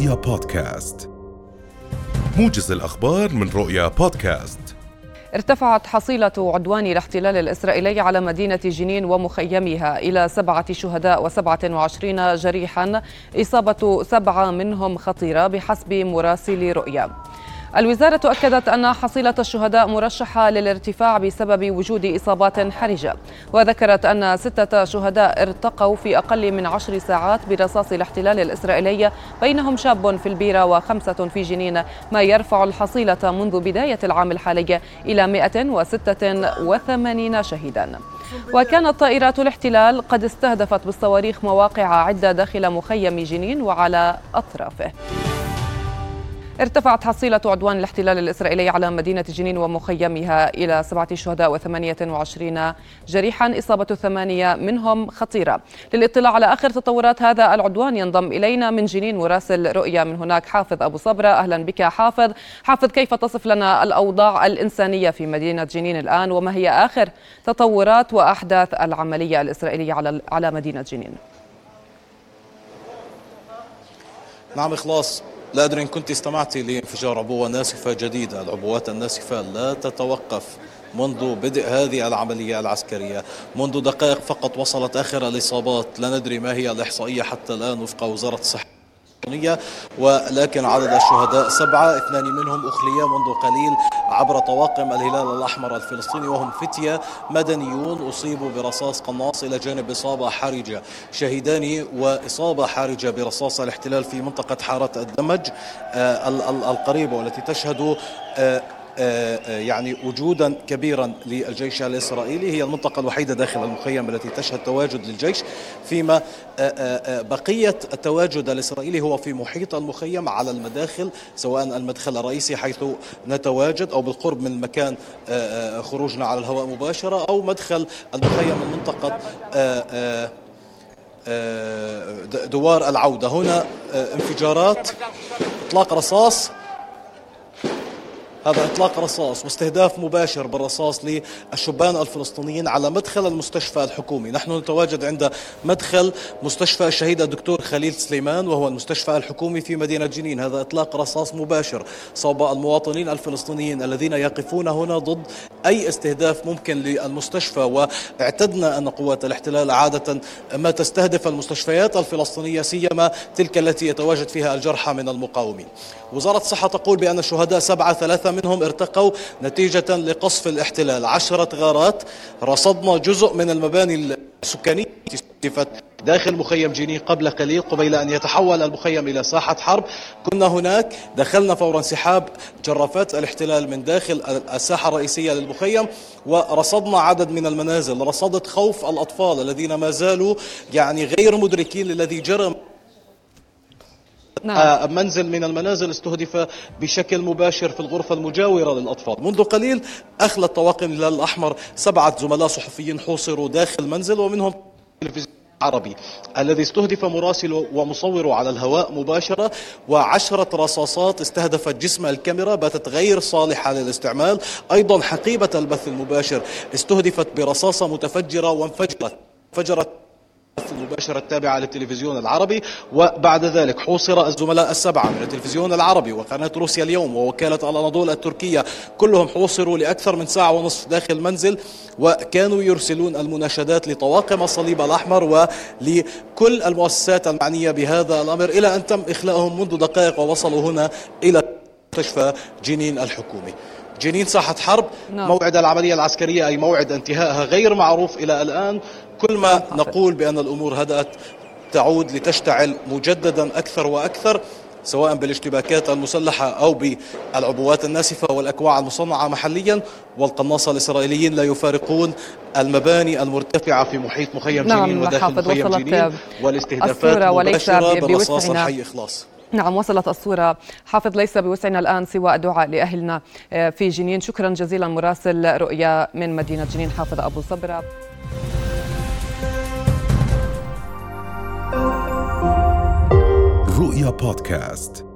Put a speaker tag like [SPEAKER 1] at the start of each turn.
[SPEAKER 1] رؤيا بودكاست. موجز الأخبار من رؤيا بودكاست.
[SPEAKER 2] ارتفعت حصيلة عدوان الاحتلال الإسرائيلي على مدينة جنين ومخيمها إلى سبعة شهداء وسبعة وعشرين جريحا إصابة سبعة منهم خطيرة بحسب مراسل رؤيا. الوزارة أكدت أن حصيلة الشهداء مرشحة للارتفاع بسبب وجود إصابات حرجة وذكرت أن ستة شهداء ارتقوا في أقل من عشر ساعات برصاص الاحتلال الإسرائيلي بينهم شاب في البيرة وخمسة في جنين. ما يرفع الحصيلة منذ بداية العام الحالي إلى 186 شهيدا. وكانت طائرات الاحتلال قد استهدفت بالصواريخ مواقع عدة داخل مخيم جنين وعلى أطرافه. ارتفعت حصيلة عدوان الاحتلال الإسرائيلي على مدينة جنين ومخيمها إلى سبعة شهداء وثمانية وعشرين جريحا إصابة ثمانية منهم خطيرة. للاطلاع على آخر تطورات هذا العدوان ينضم إلينا من جنين مراسل رؤيا من هناك حافظ أبو صبرة. أهلا بك حافظ. حافظ كيف تصف لنا الأوضاع الإنسانية في مدينة جنين الآن؟ وما هي آخر تطورات وأحداث العملية الإسرائيلية على مدينة جنين؟
[SPEAKER 3] نعم إخلاص. لا أدري إن كنت استمعت لانفجار عبوة ناسفة جديدة. العبوات الناسفة لا تتوقف منذ بدء هذه العملية العسكرية. منذ دقائق فقط وصلت آخر الإصابات. لا ندري ما هي الإحصائية حتى الآن وفق وزارة الصحة. ولكن عدد الشهداء سبعة اثنان منهم أخليا منذ قليل عبر طواقم الهلال الأحمر الفلسطيني وهم فتية مدنيون أصيبوا برصاص قناص إلى جانب إصابة حرجة. شهيدان وإصابة حرجة برصاص الاحتلال في منطقة حارة الدمج آه، القريبة والتي تشهد آه، يعني وجودا كبيرا للجيش الإسرائيلي هي المنطقة الوحيدة داخل المخيم التي تشهد تواجد للجيش فيما آه، بقية التواجد الإسرائيلي هو في محيط المخيم على المداخل سواء المدخل الرئيسي حيث نتواجد أو بالقرب من مكان خروجنا على الهواء مباشرة أو مدخل المخيم من منطقة دوار العودة. هنا انفجارات إطلاق رصاص هذا إطلاق رصاص واستهداف مباشر بالرصاص للشبان الفلسطينيين على مدخل المستشفى الحكومي، نحن نتواجد عند مدخل مستشفى الشهيد الدكتور خليل سليمان وهو المستشفى الحكومي في مدينة جنين، هذا إطلاق رصاص مباشر صوب المواطنين الفلسطينيين الذين يقفون هنا ضد أي استهداف ممكن للمستشفى. واعتدنا أن قوات الاحتلال عادة ما تستهدف المستشفيات الفلسطينية سيما تلك التي يتواجد فيها الجرحى من المقاومين. وزارة الصحة تقول بأن الشهداء سبعة منهم ارتقوا نتيجة لقصف الاحتلال. عشرة غارات رصدنا جزء من المباني السكانية داخل مخيم جنين قبل قليل قبيل أن يتحول المخيم إلى ساحة حرب. كنا هناك دخلنا فور انسحاب جرافات الاحتلال من داخل الساحة الرئيسية للمخيم ورصدنا عدد من المنازل. رصدت خوف الأطفال الذين ما زالوا يعني غير مدركين للذي جرى نعم. آه، منزل من المنازل استهدف بشكل مباشر في الغرفة المجاورة للأطفال منذ قليل أخلت طواقم الهلال الأحمر سبعة زملاء صحفيين حوصروا داخل منزل ومنهم عربي الذي استهدف مراسل ومصور على الهواء مباشرة وعشرة رصاصات استهدفت جسم الكاميرا باتت غير صالحة للاستعمال أيضا حقيبة البث المباشر استهدفت برصاصة متفجرة وانفجرت فجرت المباشرة التابعة للتلفزيون العربي وبعد ذلك حوصر الزملاء السبعة من التلفزيون العربي وقناة روسيا اليوم ووكالة الأناضول التركية. كلهم حوصروا لأكثر من ساعة ونصف داخل المنزل وكانوا يرسلون المناشدات لطواقم الصليب الأحمر ولكل المؤسسات المعنية بهذا الأمر إلى أن تم إخلاءهم منذ دقائق ووصلوا هنا إلى مستشفى جنين الحكومي. جنين ساحة حرب. نعم. موعد العملية العسكرية أي موعد انتهائها غير معروف إلى الآن. كل ما نقول بأن الأمور هدأت تعود لتشتعل مجددا أكثر وأكثر سواء بالاشتباكات المسلحة أو بالعبوات الناسفة والأكواع المصنعة محليا والقناصة الإسرائيليين لا يفارقون المباني المرتفعة في محيط مخيم
[SPEAKER 2] نعم
[SPEAKER 3] جنين وداخل مخيم جنين
[SPEAKER 2] والاستهدافات المباشرة
[SPEAKER 3] بالرصاص الحي إخلاص
[SPEAKER 2] نعم وصلت الصورة. حافظ ليس بوسعنا الآن سوى الدعاء لأهلنا آه، في جنين. شكرا جزيلا مراسل رؤيا من مدينة جنين حافظ أبو صبرة.
[SPEAKER 1] رؤيا بودكاست.